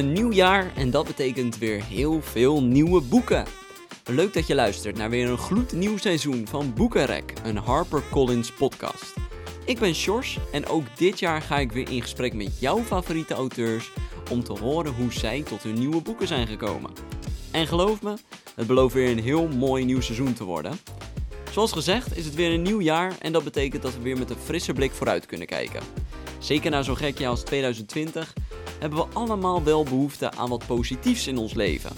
Een nieuw jaar en dat betekent weer heel veel nieuwe boeken. Leuk dat je luistert naar weer een gloednieuw seizoen van Boekenrek, een HarperCollins podcast. Ik ben Sjors en ook dit jaar ga ik weer in gesprek met jouw favoriete auteurs om te horen hoe zij tot hun nieuwe boeken zijn gekomen. En geloof me, het belooft weer een heel mooi nieuw seizoen te worden. Zoals gezegd is het weer een nieuw jaar en dat betekent dat we weer met een frisse blik vooruit kunnen kijken. Zeker na zo'n gek jaar als 2020 hebben we allemaal wel behoefte aan wat positiefs in ons leven.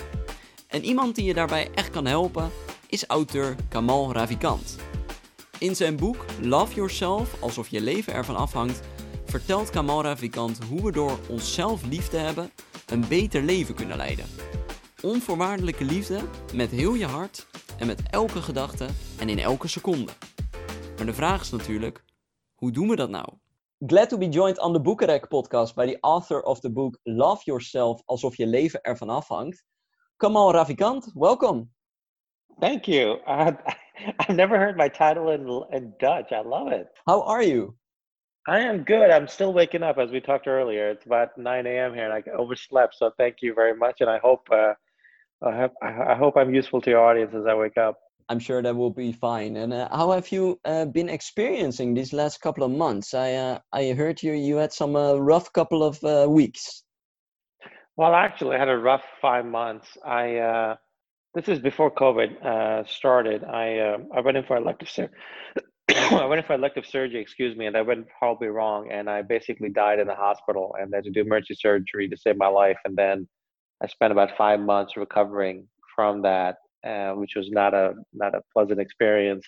En iemand die je daarbij echt kan helpen is auteur Kamal Ravikant. In zijn boek Love Yourself, alsof je leven ervan afhangt, vertelt Kamal Ravikant hoe we door onszelf lief te hebben een beter leven kunnen leiden. Onvoorwaardelijke liefde met heel je hart en met elke gedachte en in elke seconde. Maar de vraag is natuurlijk, hoe doen we dat nou? Glad to be joined on the Boekenrek podcast by the author of the book Love Yourself, alsof je leven ervan afhangt. Kamal Ravikant, welcome. Thank you. Uh, I've never heard my title in, in Dutch. I love it. How are you? I am good. I'm still waking up, as we talked earlier. It's about 9 a.m. here, and I overslept. So thank you very much, and I hope uh, I hope I hope I'm useful to your audience as I wake up. I'm sure that will be fine. And uh, how have you uh, been experiencing these last couple of months? I uh, I heard you you had some uh, rough couple of uh, weeks. Well, actually, I had a rough five months. I uh, this is before COVID started. I I went in for elective surgery. I went in for elective surgery, excuse me, and I went horribly wrong, and I basically died in the hospital, and had to do emergency surgery to save my life, and then I spent about five months recovering from that uh, which was not a not a pleasant experience.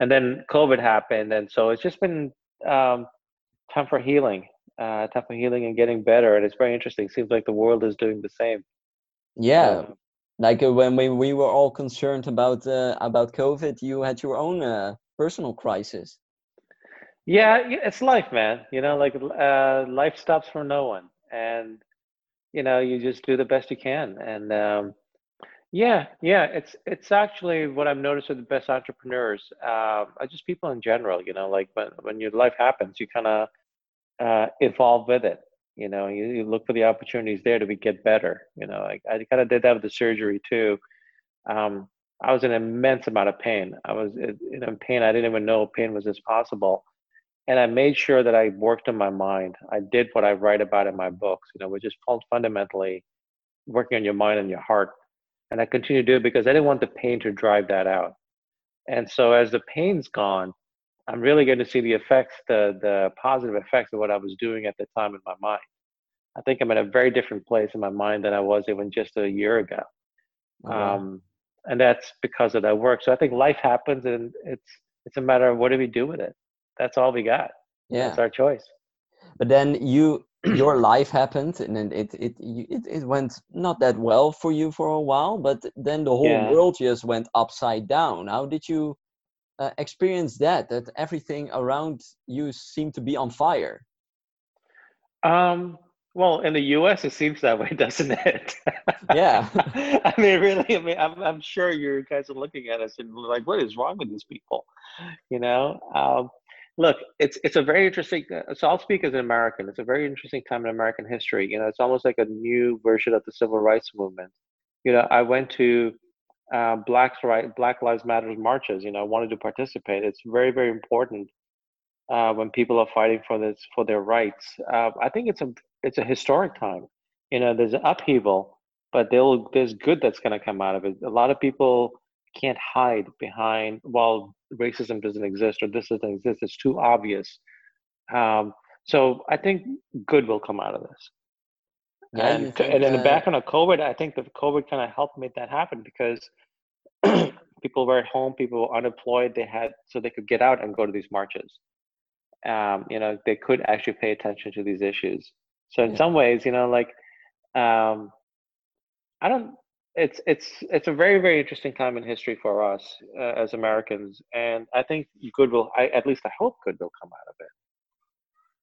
And then COVID happened, and so it's just been um, time for healing, uh, time for healing and getting better. And it's very interesting. Seems like the world is doing the same. Yeah, um, like uh, when we, we were all concerned about uh, about COVID, you had your own uh, personal crisis. Yeah, it's life, man. You know, like uh, life stops for no one, and you know, you just do the best you can. And um, yeah, yeah, it's it's actually what I've noticed with the best entrepreneurs, uh, just people in general. You know, like when when your life happens, you kind of uh, evolve with it. You know, you, you look for the opportunities there to be, get better. You know, I, I kind of did that with the surgery too. Um, I was in immense amount of pain. I was in, in pain. I didn't even know pain was this possible, and I made sure that I worked on my mind. I did what I write about in my books. You know, which is fundamentally working on your mind and your heart and I continue to do it because I didn't want the pain to drive that out. And so as the pain's gone, I'm really going to see the effects, the the positive effects of what I was doing at the time in my mind. I think I'm in a very different place in my mind than I was even just a year ago. Oh, um, and that's because of that work. So I think life happens, and it's it's a matter of what do we do with it. That's all we got. Yeah, that's our choice. But then you your life happened and it, it it it went not that well for you for a while but then the whole yeah. world just went upside down. How did you uh, experience that that everything around you seemed to be on fire? Um well in the us it seems that way doesn't it? Yeah. I mean really i mean I'm, I'm sure you guys are looking at us and like what is wrong with these people? You know um look, it's it's a very interesting. Uh, so I'll speak as an American. It's a very interesting time in American history. You know, it's almost like a new version of the civil rights movement. You know, I went to uh, Black right Black Lives Matters marches. You know, I wanted to participate. It's very very important uh, when people are fighting for this for their rights. Uh, I think it's a it's a historic time. You know, there's an upheaval, but there's good that's going to come out of it. A lot of people can't hide behind well racism doesn't exist or this doesn't exist it's too obvious. Um, so i think good will come out of this. Yeah, and, think, and in the background of covid i think the covid kind of helped make that happen because people were at home people were unemployed they had so they could get out and go to these marches. Um, you know they could actually pay attention to these issues. So in yeah. some ways you know like um, i don't it's it's it's a very very interesting time in history for us uh, as Americans, and I think good will. I at least I hope good will come out of it.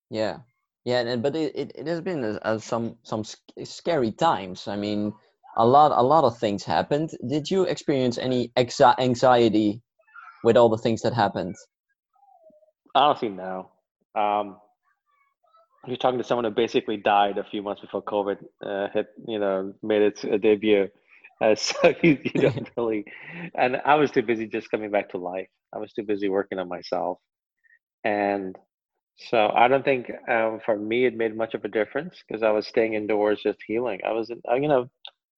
Yeah, yeah, but it, it, it has been uh, uh some some scary times. I mean, a lot a lot of things happened. Did you experience any anxiety with all the things that happened? Honestly, no. Um, you're talking to someone who basically died a few months before COVID uh, hit, you know, made its debut. Uh, so you, you don't really, and I was too busy just coming back to life. I was too busy working on myself, and so I don't think um, for me it made much of a difference because I was staying indoors, just healing. I was, in, you know,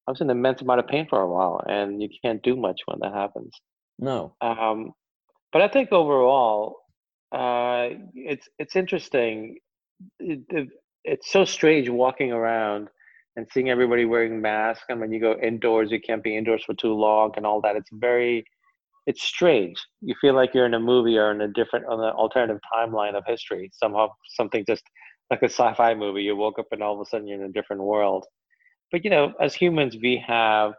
I was in immense amount of pain for a while, and you can't do much when that happens. No. Um, but I think overall, uh, it's it's interesting. It, it, it's so strange walking around and seeing everybody wearing masks, and when you go indoors, you can't be indoors for too long, and all that. It's very, it's strange. You feel like you're in a movie or in a different, on an alternative timeline of history. Somehow, something just like a sci-fi movie. You woke up and all of a sudden you're in a different world. But you know, as humans, we have,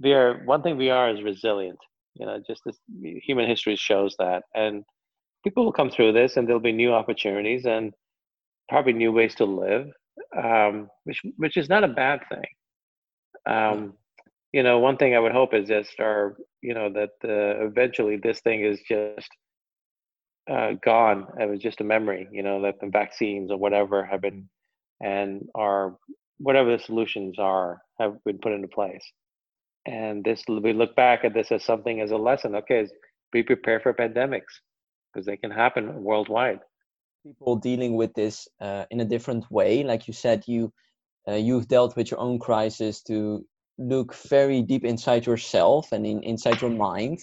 we are one thing we are is resilient. You know, just this human history shows that, and people will come through this and there'll be new opportunities and probably new ways to live um, which which is not a bad thing. Um, you know one thing i would hope is just our you know that uh, eventually this thing is just uh, gone. It was just a memory you know that the vaccines or whatever have been and are whatever the solutions are have been put into place. And this we look back at this as something as a lesson. Okay be prepared for pandemics because they can happen worldwide. People dealing with this uh, in a different way, like you said, you uh, you've dealt with your own crisis to look very deep inside yourself and in, inside your mind.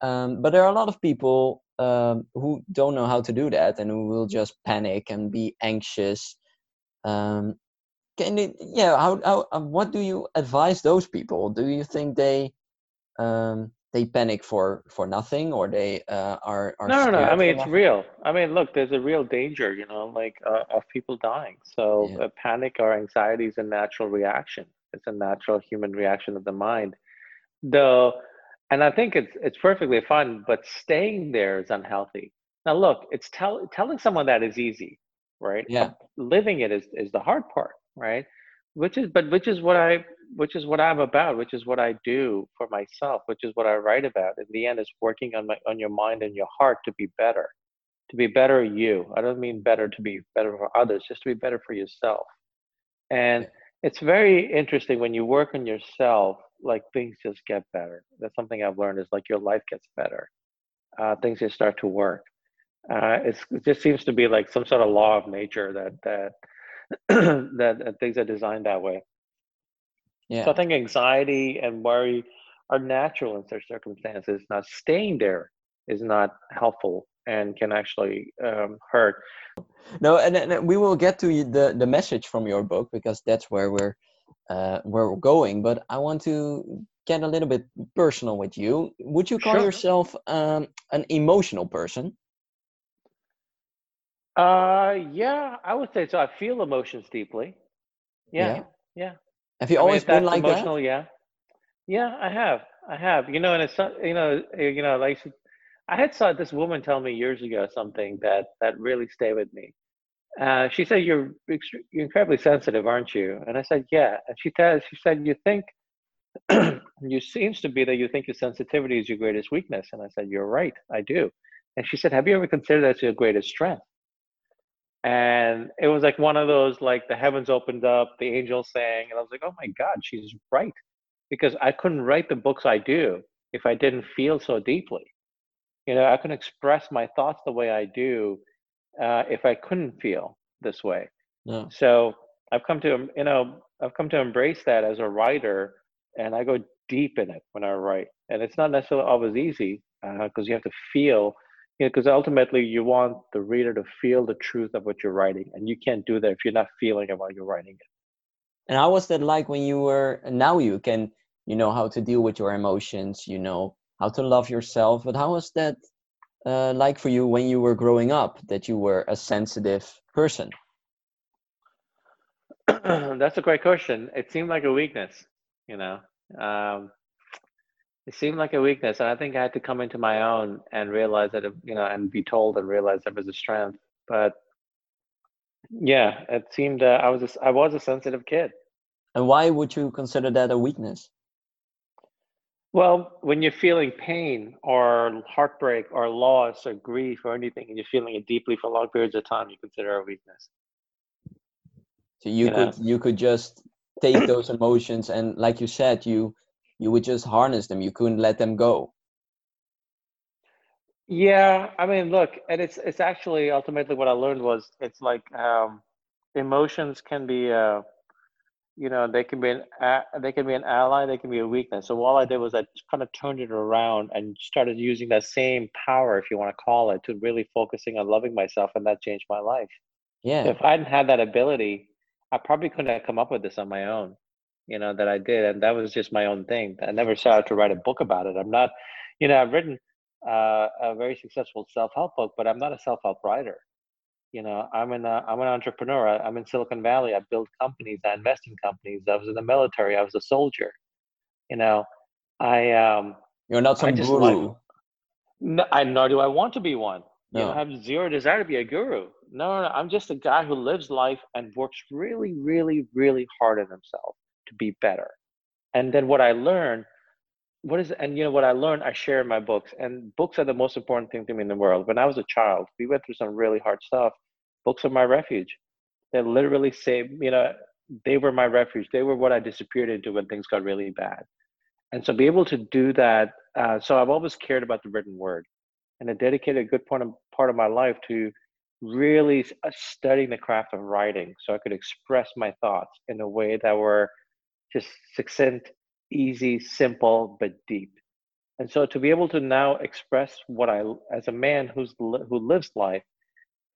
Um, but there are a lot of people um, who don't know how to do that and who will just panic and be anxious. Um, can it, yeah, how, how, uh, what do you advise those people? Do you think they um, they panic for for nothing or they uh, are, are no no no i mean it's nothing? real. I mean look there's a real danger you know like uh, of people dying. So yeah. panic or anxiety is a natural reaction. It's a natural human reaction of the mind. Though and i think it's it's perfectly fine but staying there is unhealthy. Now look it's tell, telling someone that is easy right? Yeah. Living it is is the hard part right which is but which is what i which is what I'm about, which is what I do for myself, which is what I write about. In the end, is working on my on your mind and your heart to be better, to be better you. I don't mean better to be better for others, just to be better for yourself. And it's very interesting when you work on yourself, like things just get better. That's something I've learned is like your life gets better. Uh, things just start to work. Uh, it just seems to be like some sort of law of nature that that that, that things are designed that way. Yeah. So I think anxiety and worry are natural in such circumstances. Not staying there is not helpful and can actually um, hurt. No, and, and we will get to the the message from your book because that's where we're uh, where we're going. But I want to get a little bit personal with you. Would you call sure. yourself um, an emotional person? Uh, yeah, I would say so. I feel emotions deeply. Yeah, yeah. yeah. Have you I always mean, been like emotional, that? Yeah, yeah, I have, I have. You know, and it's you know, eh, you know, like I had saw this woman tell me years ago something that that really stayed with me. Uh, she said, "You're you're incredibly sensitive, aren't you?" And I said, "Yeah." And she said, "She said you think you seems to be that you think your sensitivity is your greatest weakness." And I said, "You're right, I do." And she said, "Have you ever considered that your greatest strength?" And it was like one of those like the heavens opened up the angels sang and i was like oh my god she's right because i couldn't write the books i do if i didn't feel so deeply. You know i couldn't express my thoughts the way i do uh, if i couldn't feel this way. So i've come to you know i've come to embrace that as a writer and i go deep in it when i write. And it's not necessarily always easy because uh, you have to feel because know, ultimately you want the reader to feel the truth of what you're writing, and you can't do that if you're not feeling it while you're writing it. And how was that like when you were? Now you can, you know, how to deal with your emotions. You know how to love yourself. But how was that uh, like for you when you were growing up? That you were a sensitive person. That's a great question. It seemed like a weakness, you know. Um, it seemed like a weakness and i think i had to come into my own and realize that you know and be told and realize that was a strength but yeah it seemed uh, i was a, i was a sensitive kid. And why would you consider that a weakness? Well when you're feeling pain or heartbreak or loss or grief or anything and you're feeling it deeply for long periods of time you consider a weakness. So you, you could know? you could just take those emotions and, like you said, you you would just harness them. You couldn't let them go. Yeah, I mean, look, and it's it's actually ultimately what I learned was it's like um, emotions can be, uh, you know, they can be an they can be an ally, they can be a weakness. So all I did was I kind of turned it around and started using that same power, if you want to call it, to really focusing on loving myself, and that changed my life. Yeah. If I hadn't had that ability, I probably couldn't have come up with this on my own. You know that I did, and that was just my own thing. I never set out to write a book about it. I'm not, you know, I've written uh, a very successful self-help book, but I'm not a self-help writer. You know, I'm an uh, I'm an entrepreneur. I'm in Silicon Valley. I build companies. I invest in companies. I was in the military. I was a soldier. You know, I um. You're not some guru. Like, no, I nor do I want to be one. No. You know, I have zero desire to be a guru. No, no, no, I'm just a guy who lives life and works really, really, really hard on himself to be better. And then what I learned what is and you know what I learned I share in my books and books are the most important thing to me in the world. When I was a child, we went through some really hard stuff. Books are my refuge. They literally saved, you know, they were my refuge. They were what I disappeared into when things got really bad. And so be able to do that. Uh, so I've always cared about the written word, and I dedicated a good part of part of my life to really uh, studying the craft of writing, so I could express my thoughts in a way that were just succinct easy, simple, but deep. And so to be able to now express what I, as a man who's who lives life,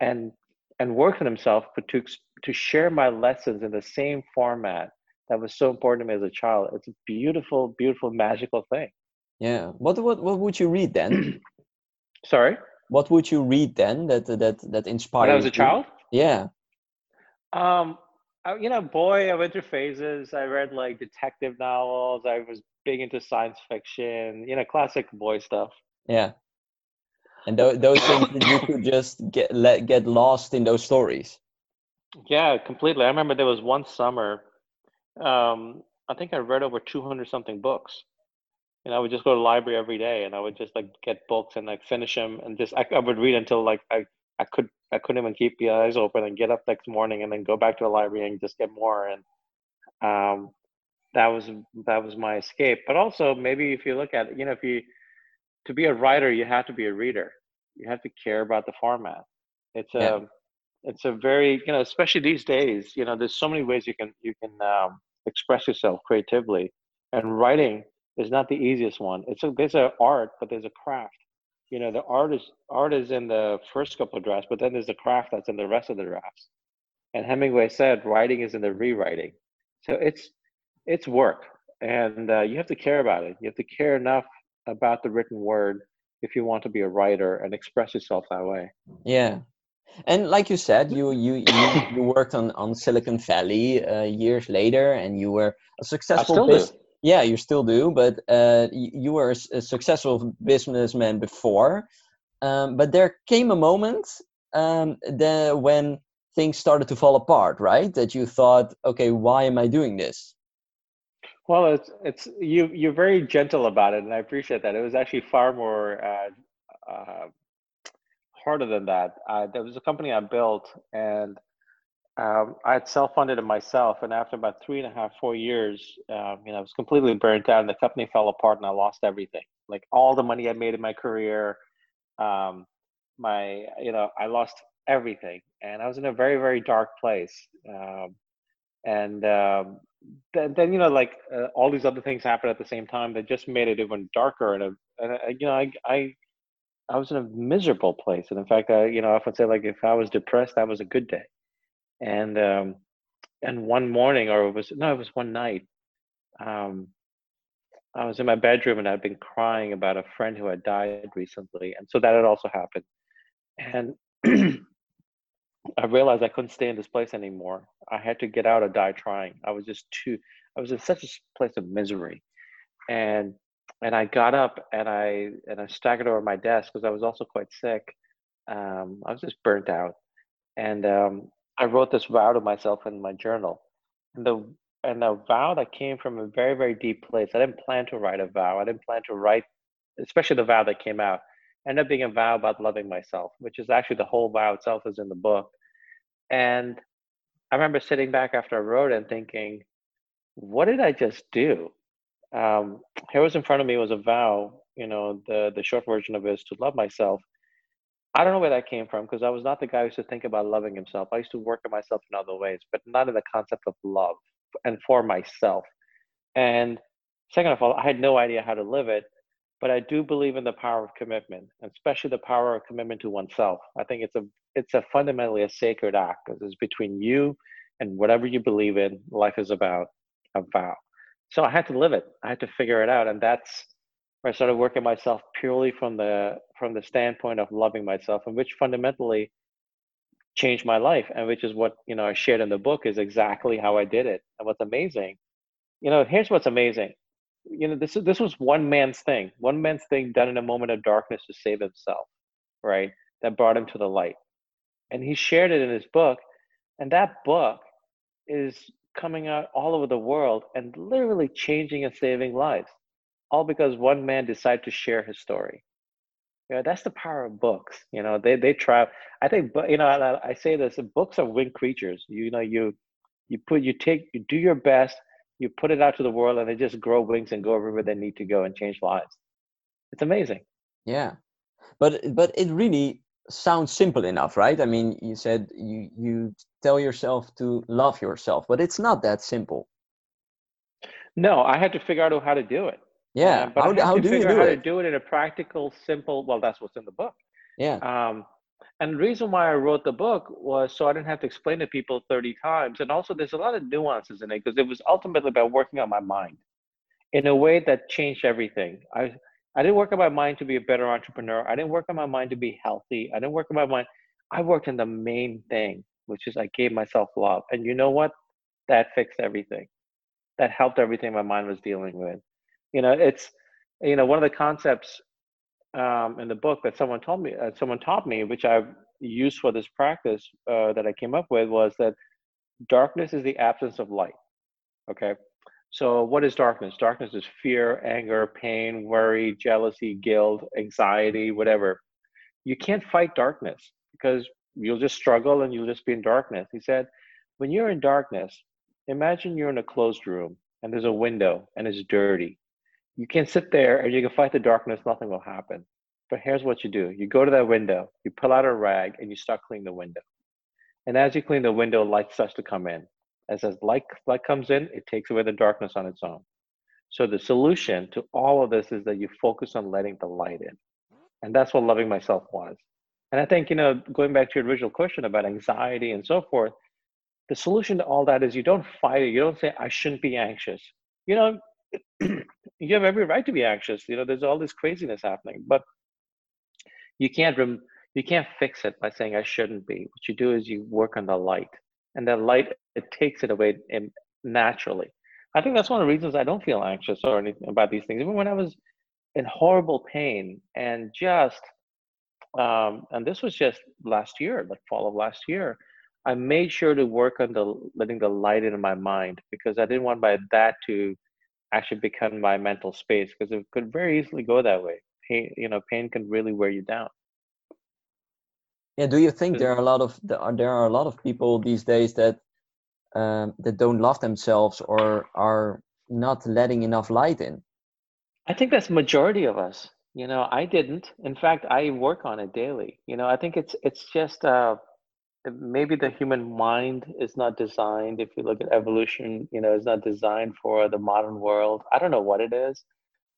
and and work on himself, but to to share my lessons in the same format that was so important to me as a child, it's a beautiful, beautiful, magical thing. Yeah. What what what would you read then? Sorry. What would you read then that that that inspired? When I was a child. Yeah. Um, I, you know, boy, I went through phases. I read like detective novels. I was big into science fiction. You know, classic boy stuff. Yeah, and th- those things that you could just get let get lost in those stories. Yeah, completely. I remember there was one summer. Um, I think I read over two hundred something books. And I would just go to the library every day, and I would just like get books and like finish them, and just I, I would read until like I I could I couldn't even keep the eyes open and get up next morning and then go back to the library and just get more and um, that was that was my escape. But also maybe if you look at it, you know if you to be a writer you have to be a reader. You have to care about the format. It's a yeah. it's a very you know especially these days you know there's so many ways you can you can um, express yourself creatively and writing is not the easiest one. It's a there's an art but there's a craft you know the art is art is in the first couple of drafts but then there's the craft that's in the rest of the drafts. And hemingway said writing is in the rewriting. So it's it's work and uh, you have to care about it. You have to care enough about the written word if you want to be a writer and express yourself that way. Yeah. And like you said you you you, you worked on on silicon valley uh, years later and you were a successful business yeah, you still do, but uh, you were a, successful businessman before. Um, but there came a moment um, the, when things started to fall apart, right? That you thought, okay, why am I doing this? Well, it's it's you you're very gentle about it, and I appreciate that. It was actually far more uh, uh, harder than that. Uh, there was a company I built, and um, I had self-funded it myself, and after about three and a half, four years, um, you know, I was completely burnt out, and the company fell apart, and I lost everything, like all the money I made in my career. Um, my, you know, I lost everything, and I was in a very, very dark place. Um, and um, then, then, you know, like uh, all these other things happened at the same time that just made it even darker. And, and a, you know, I, I, I was in a miserable place, and in fact, I, you know, I often say like if I was depressed, that was a good day and um, and one morning, or it was no, it was one night. Um, I was in my bedroom and I'd been crying about a friend who had died recently, and so that had also happened. And I realized I couldn't stay in this place anymore. I had to get out or die trying. I was just too. I was in such a place of misery, and and I got up and I and I staggered over my desk because I was also quite sick. Um, I was just burnt out, and um, I wrote this vow to myself in my journal. And the and the vow that came from a very, very deep place. I didn't plan to write a vow. I didn't plan to write, especially the vow that came out. Ended up being a vow about loving myself, which is actually the whole vow itself is in the book. And I remember sitting back after I wrote and thinking, what did I just do? Um, here was in front of me was a vow. You know, the the short version of it is to love myself. I don't know where that came from because I was not the guy who used to think about loving himself. I used to work on myself in other ways, but not in the concept of love and for myself. And second of all, I had no idea how to live it, but I do believe in the power of commitment, and especially the power of commitment to oneself. I think it's a it's a fundamentally a sacred act because it's between you and whatever you believe in. Life is about a vow. So I had to live it. I had to figure it out, and that's where I started working myself purely from the from the standpoint of loving myself, and which fundamentally changed my life, and which is what you know I shared in the book is exactly how I did it. And what's amazing, you know, here's what's amazing. You know, this is this was one man's thing, one man's thing done in a moment of darkness to save himself, right? That brought him to the light, and he shared it in his book, and that book is coming out all over the world and literally changing and saving lives, all because one man decided to share his story. You know, that's the power of books. You know, they they try. I think, but you know, I, I say this: books are winged creatures. You know, you you put you take you do your best, you put it out to the world, and they just grow wings and go everywhere they need to go and change lives. It's amazing. Yeah, but but it really sounds simple enough, right? I mean, you said you you tell yourself to love yourself, but it's not that simple. No, I had to figure out how to do it. Yeah, um, but how, how do you do how it? to do it in a practical, simple. Well, that's what's in the book. Yeah. Um, and the reason why I wrote the book was so I didn't have to explain to people 30 times. And also, there's a lot of nuances in it because it was ultimately about working on my mind in a way that changed everything. I I didn't work on my mind to be a better entrepreneur. I didn't work on my mind to be healthy. I didn't work on my mind. I worked on the main thing, which is I gave myself love. And you know what? That fixed everything. That helped everything my mind was dealing with. You know, it's, you know, one of the concepts um, in the book that someone told me, uh, someone taught me, which I've used for this practice uh, that I came up with, was that darkness is the absence of light. Okay. So, what is darkness? Darkness is fear, anger, pain, worry, jealousy, guilt, anxiety, whatever. You can't fight darkness because you'll just struggle and you'll just be in darkness. He said, when you're in darkness, imagine you're in a closed room and there's a window and it's dirty. You can sit there and you can fight the darkness, nothing will happen. But here's what you do you go to that window, you pull out a rag, and you start cleaning the window. And as you clean the window, light starts to come in. As as light, light comes in, it takes away the darkness on its own. So the solution to all of this is that you focus on letting the light in. And that's what loving myself was. And I think, you know, going back to your original question about anxiety and so forth, the solution to all that is you don't fight it. You don't say, I shouldn't be anxious. You know, you have every right to be anxious. You know, there's all this craziness happening, but you can't rem- you can't fix it by saying I shouldn't be. What you do is you work on the light and that light it takes it away naturally i think that's one of the reasons i don't feel anxious or anything about these things even when i was in horrible pain and just um, and this was just last year like fall of last year i made sure to work on the letting the light in my mind because i didn't want my that to actually become my mental space because it could very easily go that way pain you know pain can really wear you down yeah, do you think there are a lot of there are a lot of people these days that um, that don't love themselves or are not letting enough light in? I think that's majority of us. You know, I didn't. In fact, I work on it daily. You know, I think it's it's just uh, maybe the human mind is not designed. If you look at evolution, you know, it's not designed for the modern world. I don't know what it is,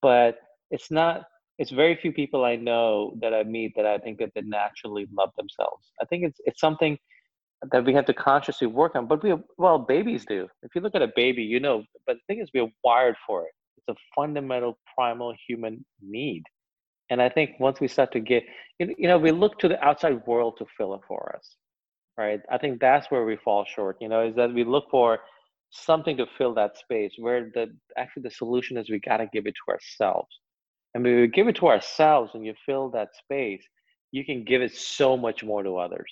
but it's not it's very few people I know that I meet that I think that they naturally love themselves. I think it's it's something that we have to consciously work on. But we well, babies do. If you look at a baby, you know. But the thing is, we're wired for it. It's a fundamental, primal human need. And I think once we start to get, you know, we look to the outside world to fill it for us, right? I think that's where we fall short. You know, is that we look for something to fill that space where the actually the solution is we got to give it to ourselves and when we give it to ourselves and you fill that space, you can give it so much more to others.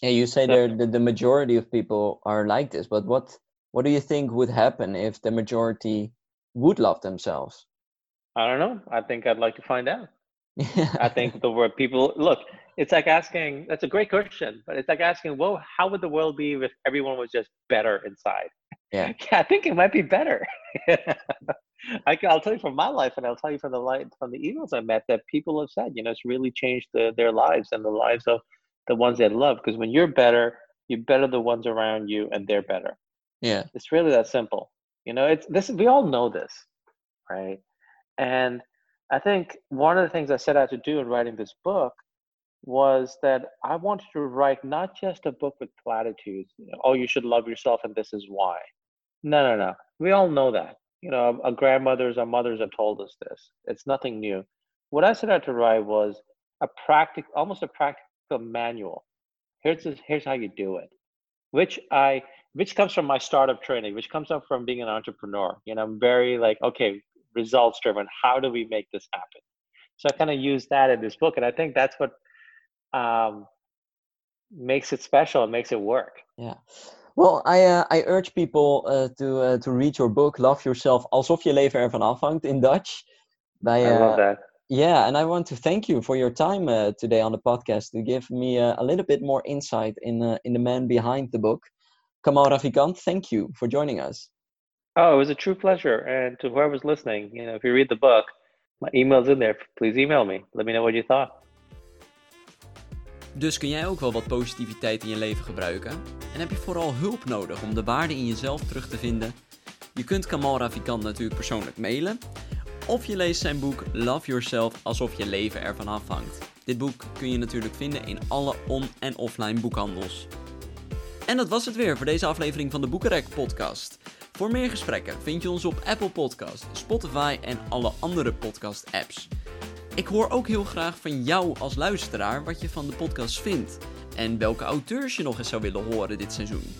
Yeah, you say so, that the majority of people are like this, but what what do you think would happen if the majority would love themselves? I don't know. I think I'd like to find out. I think the word people look, it's like asking that's a great question, but it's like asking, well, how would the world be if everyone was just better inside? Yeah. yeah I think it might be better. I, will tell you from my life, and I'll tell you from the light from the emails I met that people have said, you know, it's really changed the, their lives and the lives of the ones they love. Because when you're better, you better the ones around you, and they're better. Yeah, it's really that simple. You know, it's this. We all know this, right? And I think one of the things I set out to do in writing this book was that I wanted to write not just a book with platitudes. You know, oh, you should love yourself, and this is why. No, no, no. We all know that. You know, our grandmothers, our mothers have told us this. It's nothing new. What I set out to write was a practical, almost a practical manual. Here's this, here's how you do it, which I which comes from my startup training, which comes up from being an entrepreneur. You know, I'm very like, okay, results driven. How do we make this happen? So I kind of use that in this book, and I think that's what um, makes it special and makes it work. Yeah. Well, I uh, I urge people uh, to uh, to read your book, Love Yourself, alsof je leven ervan afhangt in Dutch. By, I love that. Yeah, and I want to thank you for your time uh, today on the podcast to give me a, a little bit more insight in uh, in the man behind the book. Kamal Ravikant, thank you for joining us. Oh, it was a true pleasure. And to whoever's listening, you know, if you read the book, my email's in there. Please email me. Let me know what you thought. Dus kun jij ook wel wat positiviteit in je leven gebruiken? En heb je vooral hulp nodig om de waarde in jezelf terug te vinden? Je kunt Kamal Ravikant natuurlijk persoonlijk mailen. Of je leest zijn boek Love Yourself alsof je leven ervan afhangt. Dit boek kun je natuurlijk vinden in alle on- en offline boekhandels. En dat was het weer voor deze aflevering van de Boekenrek podcast. Voor meer gesprekken vind je ons op Apple Podcast, Spotify en alle andere podcast apps. Ik hoor ook heel graag van jou als luisteraar wat je van de podcast vindt en welke auteurs je nog eens zou willen horen dit seizoen.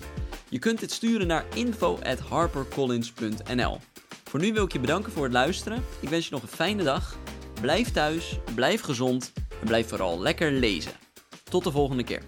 Je kunt dit sturen naar info@harpercollins.nl. Voor nu wil ik je bedanken voor het luisteren. Ik wens je nog een fijne dag. Blijf thuis, blijf gezond en blijf vooral lekker lezen. Tot de volgende keer.